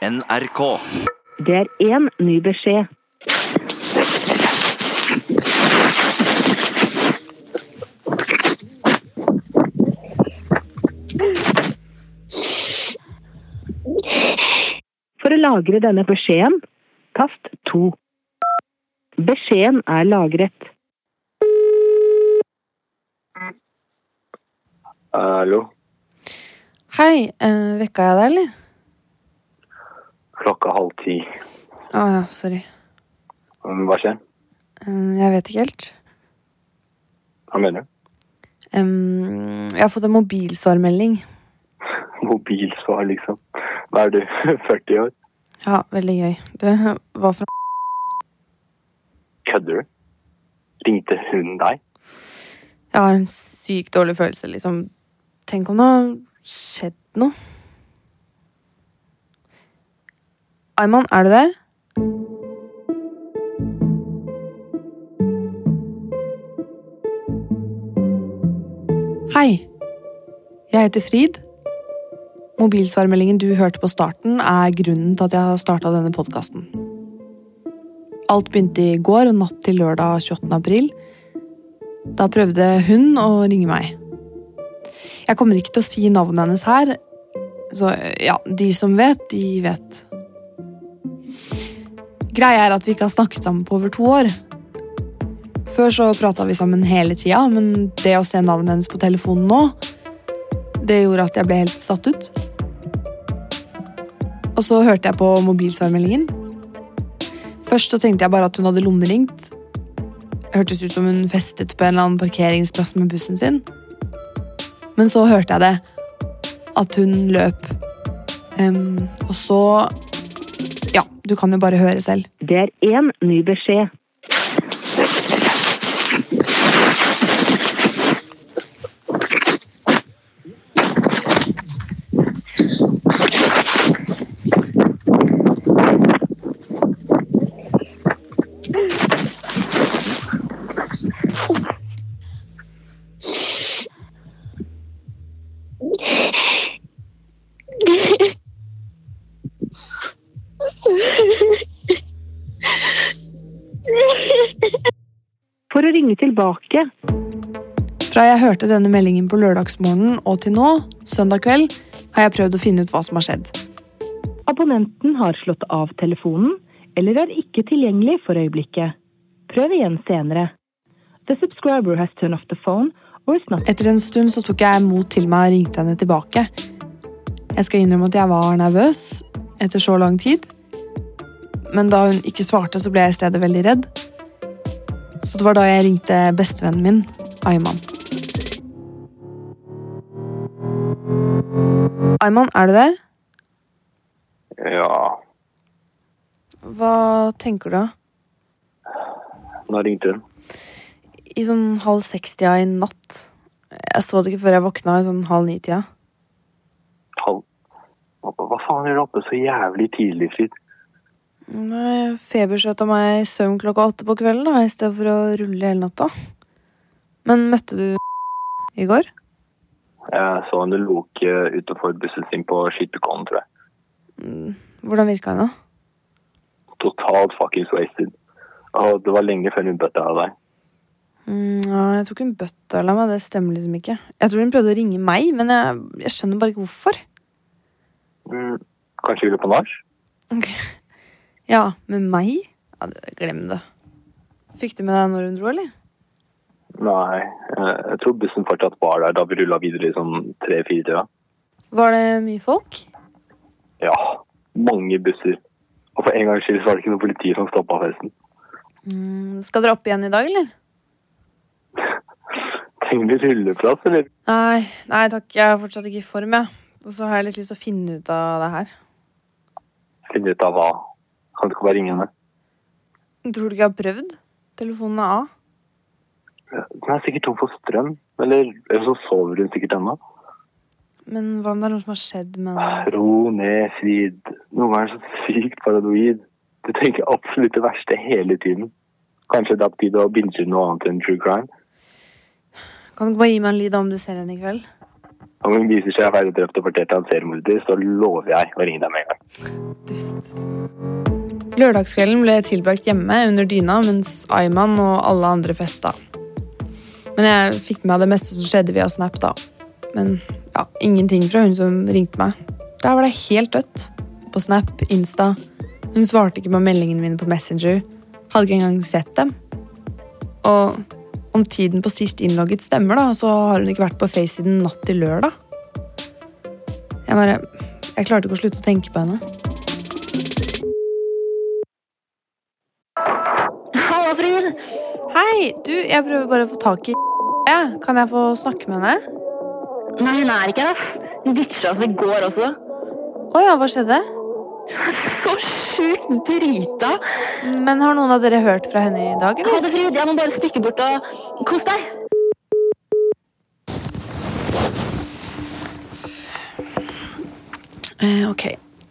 NRK. Det er én ny beskjed. For å lagre denne beskjeden, tast 2. Beskjeden er lagret. Hallo. Hei, eh, vekka jeg deg, eller? Klokka halv ti. Å ja, sorry. Hva skjer? Eh, jeg vet ikke helt. Hva mener du? Um, jeg har fått en mobilsvarmelding. Mobilsvar, liksom. Hva er du, 40 år? Ja, veldig gøy. Du, hva fra Kødder du? Ringte hun deg? Jeg har en sykt dårlig følelse, liksom. Tenk om det har skjedd noe. Ayman, er du der? Hei. Jeg heter Frid. Mobilsvarmeldingen du hørte på starten, er grunnen til at jeg har starta denne podkasten. Alt begynte i går, natt til lørdag 28. april. Da prøvde hun å ringe meg. Jeg kommer ikke til å si navnet hennes her, så ja, de som vet, de vet. Greia er at vi ikke har snakket sammen på over to år. Før så prata vi sammen hele tida, men det å se navnet hennes på telefonen nå, det gjorde at jeg ble helt satt ut. Og så hørte jeg på mobilsvarmeldingen. Først så tenkte jeg bare at hun hadde lommeringt. Hørtes ut som hun festet på en eller annen parkeringsplass med bussen sin. Men så hørte jeg det. At hun løp. Um, og så du kan jo bare høre selv. Det er én ny beskjed. For å ringe tilbake, Fra jeg hørte denne meldingen på lørdagsmorgenen og til nå, søndag kveld, har jeg prøvd å finne ut hva som har skjedd. abonnenten har slått av telefonen eller er ikke tilgjengelig for øyeblikket. Prøv igjen senere. The subscriber has turned off the phone or is not Etter en stund så tok jeg mot til meg og ringte henne tilbake. Jeg skal innrømme at jeg var nervøs etter så lang tid. Men da hun ikke svarte, så ble jeg i stedet veldig redd. Så det var da jeg ringte bestevennen min, Ayman. Ayman, er du der? Ja, Hva tenker du? da? nå ringte hun. I sånn halv seks-tida i natt. Jeg så det ikke før jeg våkna i sånn halv ni-tida. Halv... Hva faen gjør du oppe så jævlig tidlig, Frid? Nei, Feberskjøta meg i søvn klokka åtte på kvelden da, i stedet for å rulle hele natta. Men møtte du i går? Jeg så henne loke utenfor bussen sin på Skipperkollen, tror jeg. Mm, Hvordan virka hun da? Totalt fuckings wasted. Og det var lenge før hun bøtta av deg. Mm, ja, jeg tror ikke hun bøtta meg, det stemmer liksom ikke. Jeg tror hun prøvde å ringe meg, men jeg, jeg skjønner bare ikke hvorfor. Mm, kanskje ville på nach? Ja, med meg? Ja, Glem det. Fikk du med deg når hun dro, eller? Nei, eh, jeg tror bussen fortsatt var der da vi rulla videre i sånn tre-fire tida. Var det mye folk? Ja, mange busser. Og for en gangs skyld var det ikke noe politi som stoppa festen. Mm, skal dere opp igjen i dag, eller? Trenger du rulleplass, eller? Nei, nei takk, jeg er fortsatt ikke i form, jeg. Og så har jeg litt lyst til å finne ut av det her. Finne ut av hva? Kan du ikke bare ringe henne? Tror du ikke jeg har prøvd? Telefonen er av. Den er sikkert tom for strøm. Eller, eller så sover hun sikkert ennå. Men hva om det er noe som har skjedd med henne? Ro ned, Frid. Noen ganger er så sykt paranoid. Du tenker absolutt det verste hele tiden. Kanskje det er på tide å binge noe annet enn true crime? Kan du ikke bare gi meg en lyd om du ser henne i kveld? Om hun viser seg ferdig drept og portert av en seriemorder, så lover jeg å ringe deg med en gang. Dust. Lørdagskvelden ble tilbrakt hjemme under dyna mens Ayman og alle andre festa. Men jeg fikk med meg det meste som skjedde via Snap, da. Men ja, ingenting fra hun som ringte meg. Der var det helt dødt. På Snap, Insta. Hun svarte ikke på meldingene mine på Messenger. Hadde ikke engang sett dem. Og om tiden på sist innlogget stemmer, da, så har hun ikke vært på Face siden natt til lørdag. Jeg bare Jeg klarte ikke å slutte å tenke på henne. Hei, du, jeg prøver bare å få tak i ja, Kan jeg få snakke med henne? Nei, hun er ikke her, ass. Hun ditcha oss i går også. Å ja, hva skjedde? Så sjukt drita. Men har noen av dere hørt fra henne i dag, Ha eller? det, Frid. Jeg må bare stikke bort og kos deg. Eh, ok.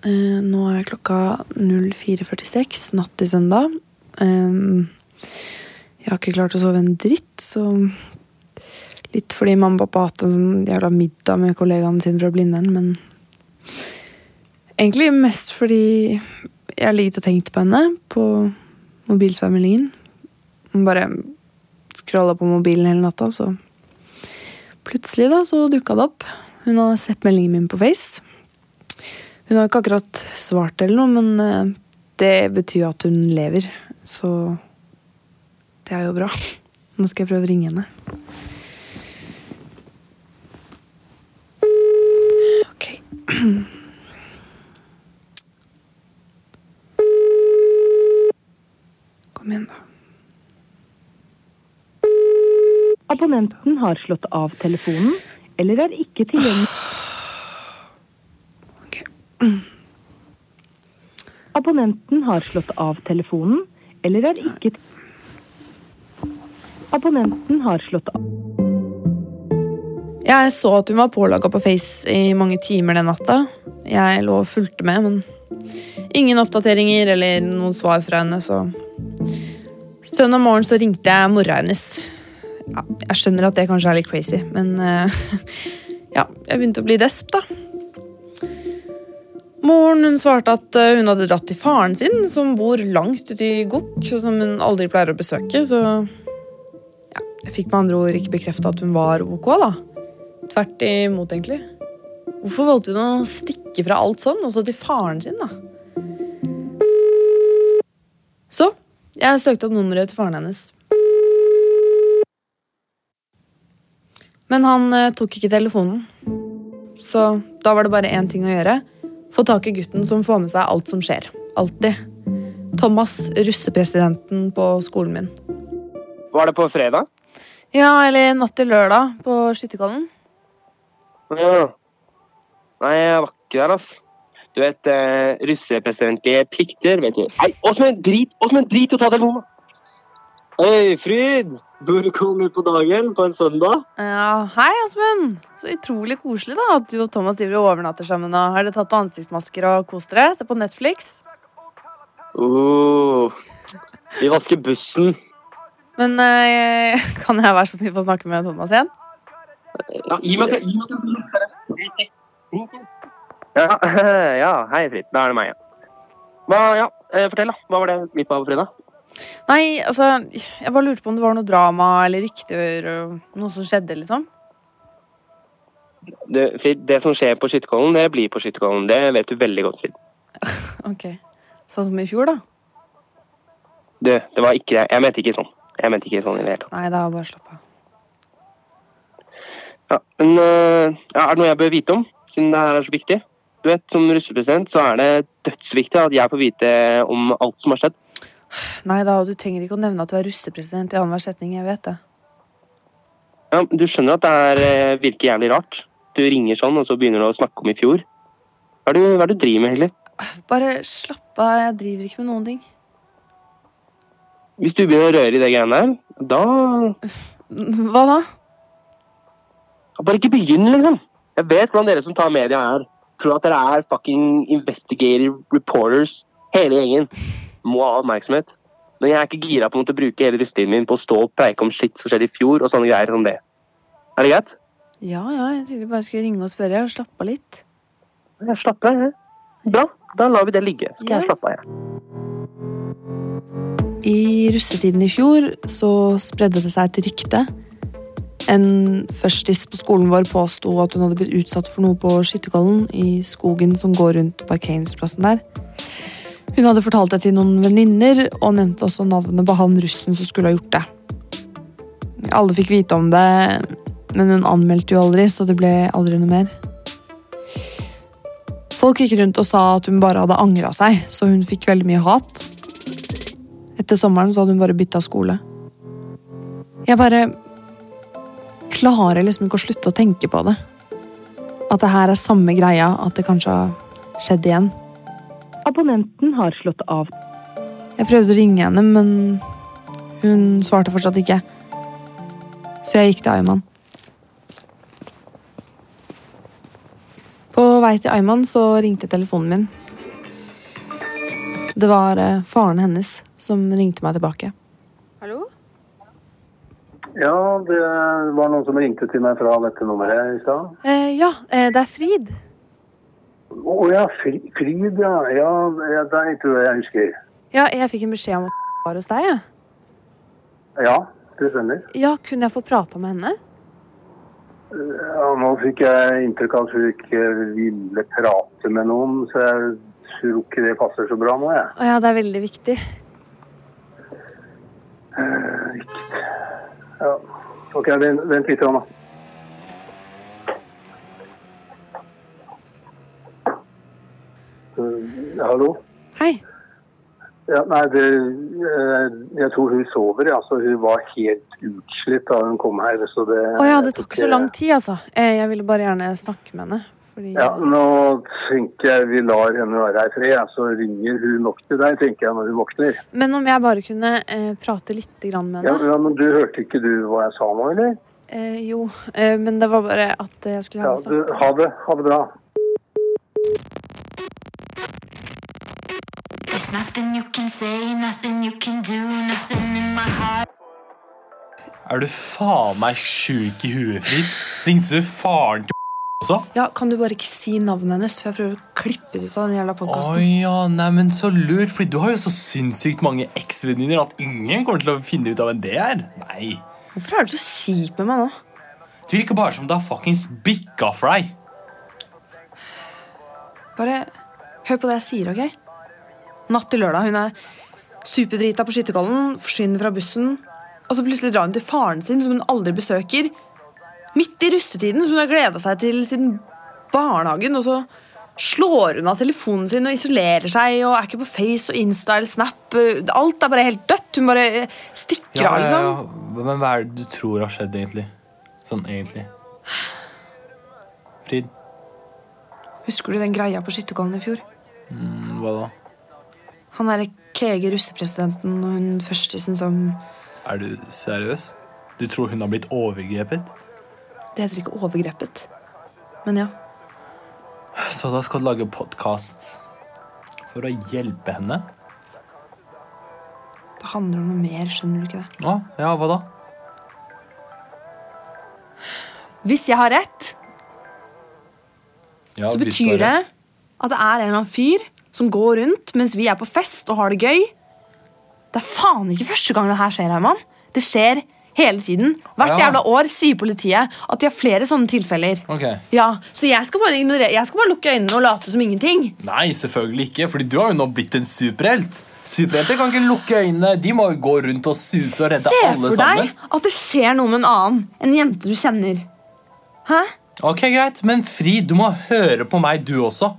Eh, nå er klokka 04.46 natt til søndag. Eh, jeg har ikke klart å sove en dritt, så Litt fordi mamma og pappa har hatt en sånn jævla middag med kollegaene sine fra Blindern, men Egentlig mest fordi jeg har ligget og tenkt på henne på mobilsværmeldingen. Bare scrolla på mobilen hele natta, så plutselig da, så dukka det opp. Hun har sett meldingen min på Face. Hun har ikke akkurat svart eller noe, men eh, det betyr at hun lever. Så det er jo bra. Nå skal jeg prøve å ringe henne. Ok. Kom igjen, da. Abonnenten har slått av telefonen eller er ikke tilgjengelig. Ok. Abonnenten har slått av telefonen eller er ikke Abonnenten har slått av Jeg så at hun var pålogga på Face i mange timer den natta. Jeg lå og fulgte med, men ingen oppdateringer eller noen svar fra henne, så Søndag morgen så ringte jeg mora hennes. Ja, jeg skjønner at det kanskje er litt crazy, men uh, ja, jeg begynte å bli desp, da. Moren hun svarte at eh, hun hadde dratt til faren sin, som bor langt ute i Gokk, og som hun aldri pleier å besøke, så jeg fikk med andre ord ikke bekrefta at hun var ok, da. Tvert imot, egentlig. Hvorfor valgte hun å stikke fra alt sånn, og så til faren sin, da? Så jeg søkte opp nummeret til faren hennes. Men han eh, tok ikke telefonen. Så da var det bare én ting å gjøre. Få tak i gutten som får med seg alt som skjer. Alltid. Thomas, russepresidenten på skolen min. Var det på fredag? Ja, eller natt til lørdag på Skytterkollen. Ja. Nei, jeg var ikke der, altså. Du vet, eh, russepresidentlige plikter, vet du. Nei, Åsmund, drit, Åsmund, drit å ta telefonen! Hei, Fryd! Burde du ut på dagen på en søndag? Ja, Hei, Åsmund. Så utrolig koselig da at du og Thomas driver og overnatter sammen. og Har dere tatt ansiktsmasker og kost dere? Se på Netflix? Oh, vi vasker bussen. Men uh, kan jeg være så snill få snakke med Thomas igjen? Ja, gi meg til, gi meg til. Ja, ja, hei, Fritt. Da er det meg, ja. Hva, ja, eh, fortell, da. Hva var det glipp av på frida? Nei, altså Jeg bare lurte på om det var noe drama eller rykter noe som skjedde, liksom. Det, Frid, det som skjer på Skytterkollen, det blir på Skytterkollen. Det vet du veldig godt, Frid. Ok. Sånn som i fjor, da? Du, det var ikke det. Jeg mente ikke sånn. Jeg mente ikke sånn i det hele tatt. Nei, da bare slapp av. Ja, men eh, ja, er det noe jeg bør vite om, siden det her er så viktig? Du vet, Som russepresident så er det dødsviktig at jeg får vite om alt som har skjedd. Nei da, du trenger ikke å nevne at du er russepresident i annenhver setning. Jeg vet det. Ja, men Du skjønner at det er, eh, virker jævlig rart? Du ringer sånn, og så begynner du å snakke om i fjor. Hva er det, hva er det du driver med, egentlig? Bare slapp av. Jeg driver ikke med noen ting. Hvis du begynner å røre i det greiene der, da Hva da? Bare ikke begynn, liksom. Jeg vet hvordan dere som tar media er. Tror at dere er fucking investigative reporters, hele gjengen. Må ha oppmerksomhet. Men jeg er ikke gira på å bruke hele russetiden min på å stå og preike om shit som skjedde i fjor, og sånne greier som det. Er det greit? Ja, ja, jeg bare jeg skulle ringe og spørre. og slappe av litt. Jeg slapper av, jeg. Bra. Da lar vi det ligge. Skal Ja. jeg slappe av, jeg. I russetiden i fjor så spredde det seg et rykte. En førstis på skolen vår påsto at hun hadde blitt utsatt for noe på Skytterkollen, i skogen som går rundt parkeringsplassen der. Hun hadde fortalt det til noen venninner, og nevnte også navnet på han russen som skulle ha gjort det. Alle fikk vite om det, men hun anmeldte jo aldri, så det ble aldri noe mer. Folk gikk rundt og sa at hun bare hadde angra seg, så hun fikk veldig mye hat. Etter sommeren så hadde hun bare bytta skole. Jeg bare klarer liksom ikke å slutte å tenke på det. At det her er samme greia, at det kanskje har skjedd igjen. Abonnenten har slått av. Jeg prøvde å ringe henne, men hun svarte fortsatt ikke. Så jeg gikk til Ayman. På vei til Ayman så ringte telefonen min. Det var eh, faren hennes som ringte meg tilbake. Hallo? Ja, det var noen som ringte til meg fra dette nummeret i stad. Eh, ja, eh, det er Frid. Å ja, Frid, ja. Ja, ja, deg tror jeg jeg husker. Ja, jeg fikk en beskjed om at hun var hos deg. jeg. Ja, det stemmer. Ja, kunne jeg få prata med henne? Ja, nå fikk jeg inntrykk av at hun ikke ville prate med noen, så jeg tror ikke det passer så bra nå, jeg. Å ja, det er veldig viktig. Ja. Ok, vent, vent litt, da. Uh, hallo? Hei. Ja, nei, det, eh, jeg tror hun sover, ja. Så hun var helt utslitt da hun kom her. Så det, Å ja, det tok så lang tid, altså. Eh, Jeg ville bare gjerne snakke med henne. Fordi Ja, nå tenker jeg vi lar henne være her i fred, så ringer hun nok til deg, tenker jeg, når hun våkner. Men om jeg bare kunne eh, prate litt grann med henne? ja, men du hørte ikke du hva jeg sa nå, eller? Eh, jo, eh, men det var bare at jeg skulle Ja, gjerne du, snakke. ha det. Ha det bra. There's nothing you can say, nothing you can do, nothing in my heart. Er du faen meg sjuk i huet, Frid? Ringte du faren til også? Ja, Kan du bare ikke si navnet hennes, for jeg prøver å klippe det ut av den jævla podkasten? ja, nei, men så lurt, Fordi du har jo så sinnssykt mange eksvenninner at ingen kommer til å finne ut av hvem det er. Nei. Hvorfor er du så kjip med meg nå? Du virker bare som du har fuckings bikka for deg. Bare hør på det jeg sier, OK? Natt til lørdag. Hun er superdrita på Skytterkollen, forsvinner fra bussen. Og så plutselig drar hun til faren sin, som hun aldri besøker. Midt i russetiden, som hun har gleda seg til siden barnehagen. Og så slår hun av telefonen sin og isolerer seg og er ikke på Face og Insta eller Snap. Alt er bare helt dødt. Hun bare stikker av, liksom. Ja, Men hva er det du tror har skjedd, egentlig? Sånn egentlig. Frid, Husker du den greia på Skytterkollen i fjor? mm, hva da? Han er kege russepresidenten og hun førstisen som Er du seriøs? Du tror hun har blitt overgrepet? Det heter ikke overgrepet. Men ja. Så da skal du lage podkast for å hjelpe henne? Det handler om noe mer, skjønner du ikke det? Ja, ja, hva da? Hvis jeg har rett, Ja, så betyr det rett. at det er en eller annen fyr som går rundt mens vi er på fest og har det gøy. Det er faen ikke første gang det her skjer, Herman. Det skjer hele tiden. Hvert Ja. jævla år sier politiet at de har flere sånne tilfeller. Ok. Ja, Så jeg skal jeg skal bare lukke øynene og late som ingenting. Nei, selvfølgelig ikke, fordi du har jo nå blitt en superhelt. Superhelter kan ikke lukke øynene. De må jo gå rundt og suse og redde alle sammen. Se for for sammen. deg at det skjer noe med en annen. En jente du kjenner. Hæ? Ok, greit, men Fri, du må høre på meg, du også.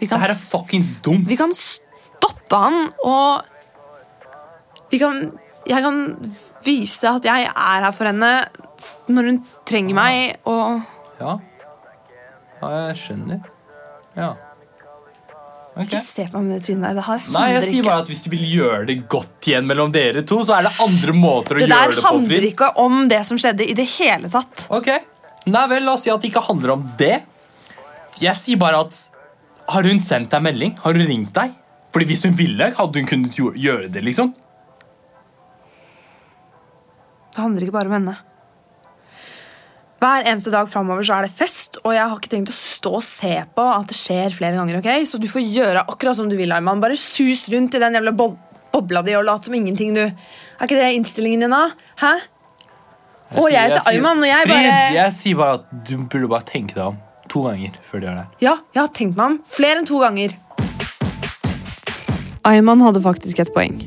Vi Det kan her er fuckings dumt. Vi kan stoppe han, og vi kan Jeg kan vise at jeg er her for henne når hun trenger meg, og Ja. ja, jeg skjønner. Ja. Okay. Ikke se på meg med det trynet der. Det har Nei, jeg sier bare at hvis du vil gjøre det godt igjen mellom dere to, så er det andre måter å Det gjøre der det der handler ikke om det som skjedde i det hele tatt. Ok, Nei vel, la oss si at det ikke handler om det. Jeg sier bare at Har hun sendt deg melding? Har hun ringt deg? Fordi Hvis hun ville, hadde hun kunnet gjøre det. liksom Det handler ikke bare om henne. Hver eneste dag framover så er det fest, og jeg har ikke tenkt å stå og se på at det skjer flere ganger. ok? Så du får gjøre akkurat som du vil, Arman. Bare sus rundt i den jævla bo bobla di og lat som ingenting, du. Er ikke det innstillingen din, da? Hæ? Og jeg heter Ayman, og jeg bare jeg sier bare at du burde bare tenke deg om to ganger før du gjør det. Ja, jeg har tenkt meg om flere enn to ganger. Ayman hadde faktisk et poeng.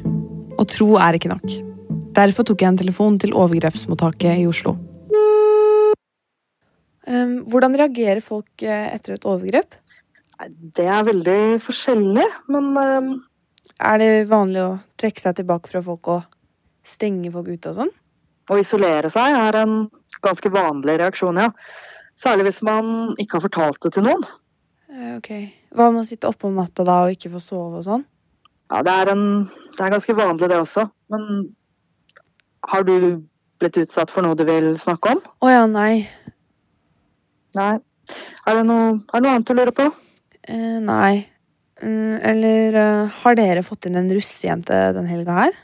Å tro er ikke nok. Derfor tok jeg en telefon til overgrepsmottaket i Oslo. Ehm, hvordan reagerer folk eh, etter et overgrep? Det er veldig forskjellig, men eh, Er det vanlig å trekke seg tilbake fra folk og stenge folk ute og sånn? å isolere seg er en ganske vanlig reaksjon, ja. Særlig hvis man ikke har fortalt det til noen. Eh, ok. Hva med å sitte oppe om natta da og ikke få sove og sånn? Ja, det er, en, det er ganske vanlig det også. Men har du blitt utsatt for noe du vil snakke om? Å ja, nei. Nei. Er det noe, er det noe annet du lurer på? Eh, nei. Mm, eller eh, har dere fått inn en russejente den helga her?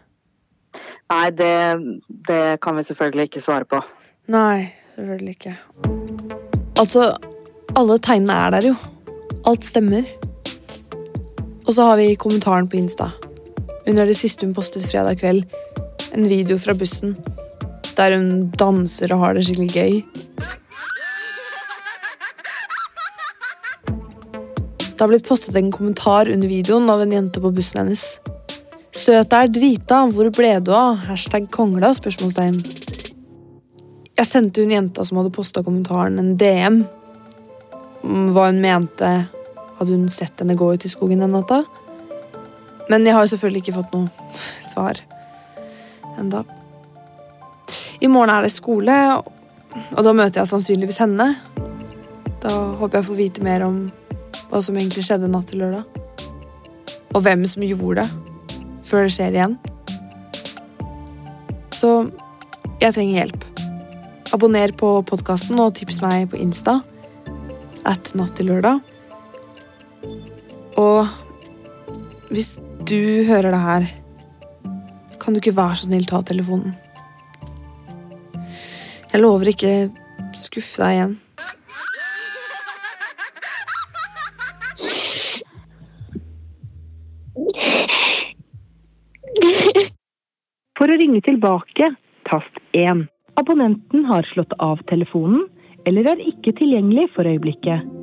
Nei, det, det kan vi selvfølgelig ikke svare på. Nei, selvfølgelig ikke. Altså, alle tegnene er der jo. Alt stemmer. Og så har vi kommentaren på Insta. Under det siste hun postet fredag kveld. En video fra bussen. Der hun danser og har det skikkelig gøy. Det har blitt postet en kommentar under videoen av en jente på bussen hennes. Søt er drita, hvor ble du av? Hashtag kongla? spørsmålstegn. Jeg sendte hun jenta som hadde posta kommentaren, en DM. Hva hun mente. Hadde hun sett henne gå ut i skogen den natta? Men jeg har jo selvfølgelig ikke fått noe svar enda. I morgen er det skole, og da møter jeg sannsynligvis henne. Da håper jeg å få vite mer om hva som egentlig skjedde natt til lørdag. Og hvem som gjorde det, før det skjer igjen. Så jeg trenger hjelp. Abonner på podkasten og tips meg på Insta. At natt til lørdag. Og hvis du hører det her, kan du ikke være så snill ta telefonen? Jeg lover ikke skuffe deg igjen. For å ringe tilbake, tast 1. Abonnenten har slått av telefonen eller er ikke tilgjengelig for øyeblikket.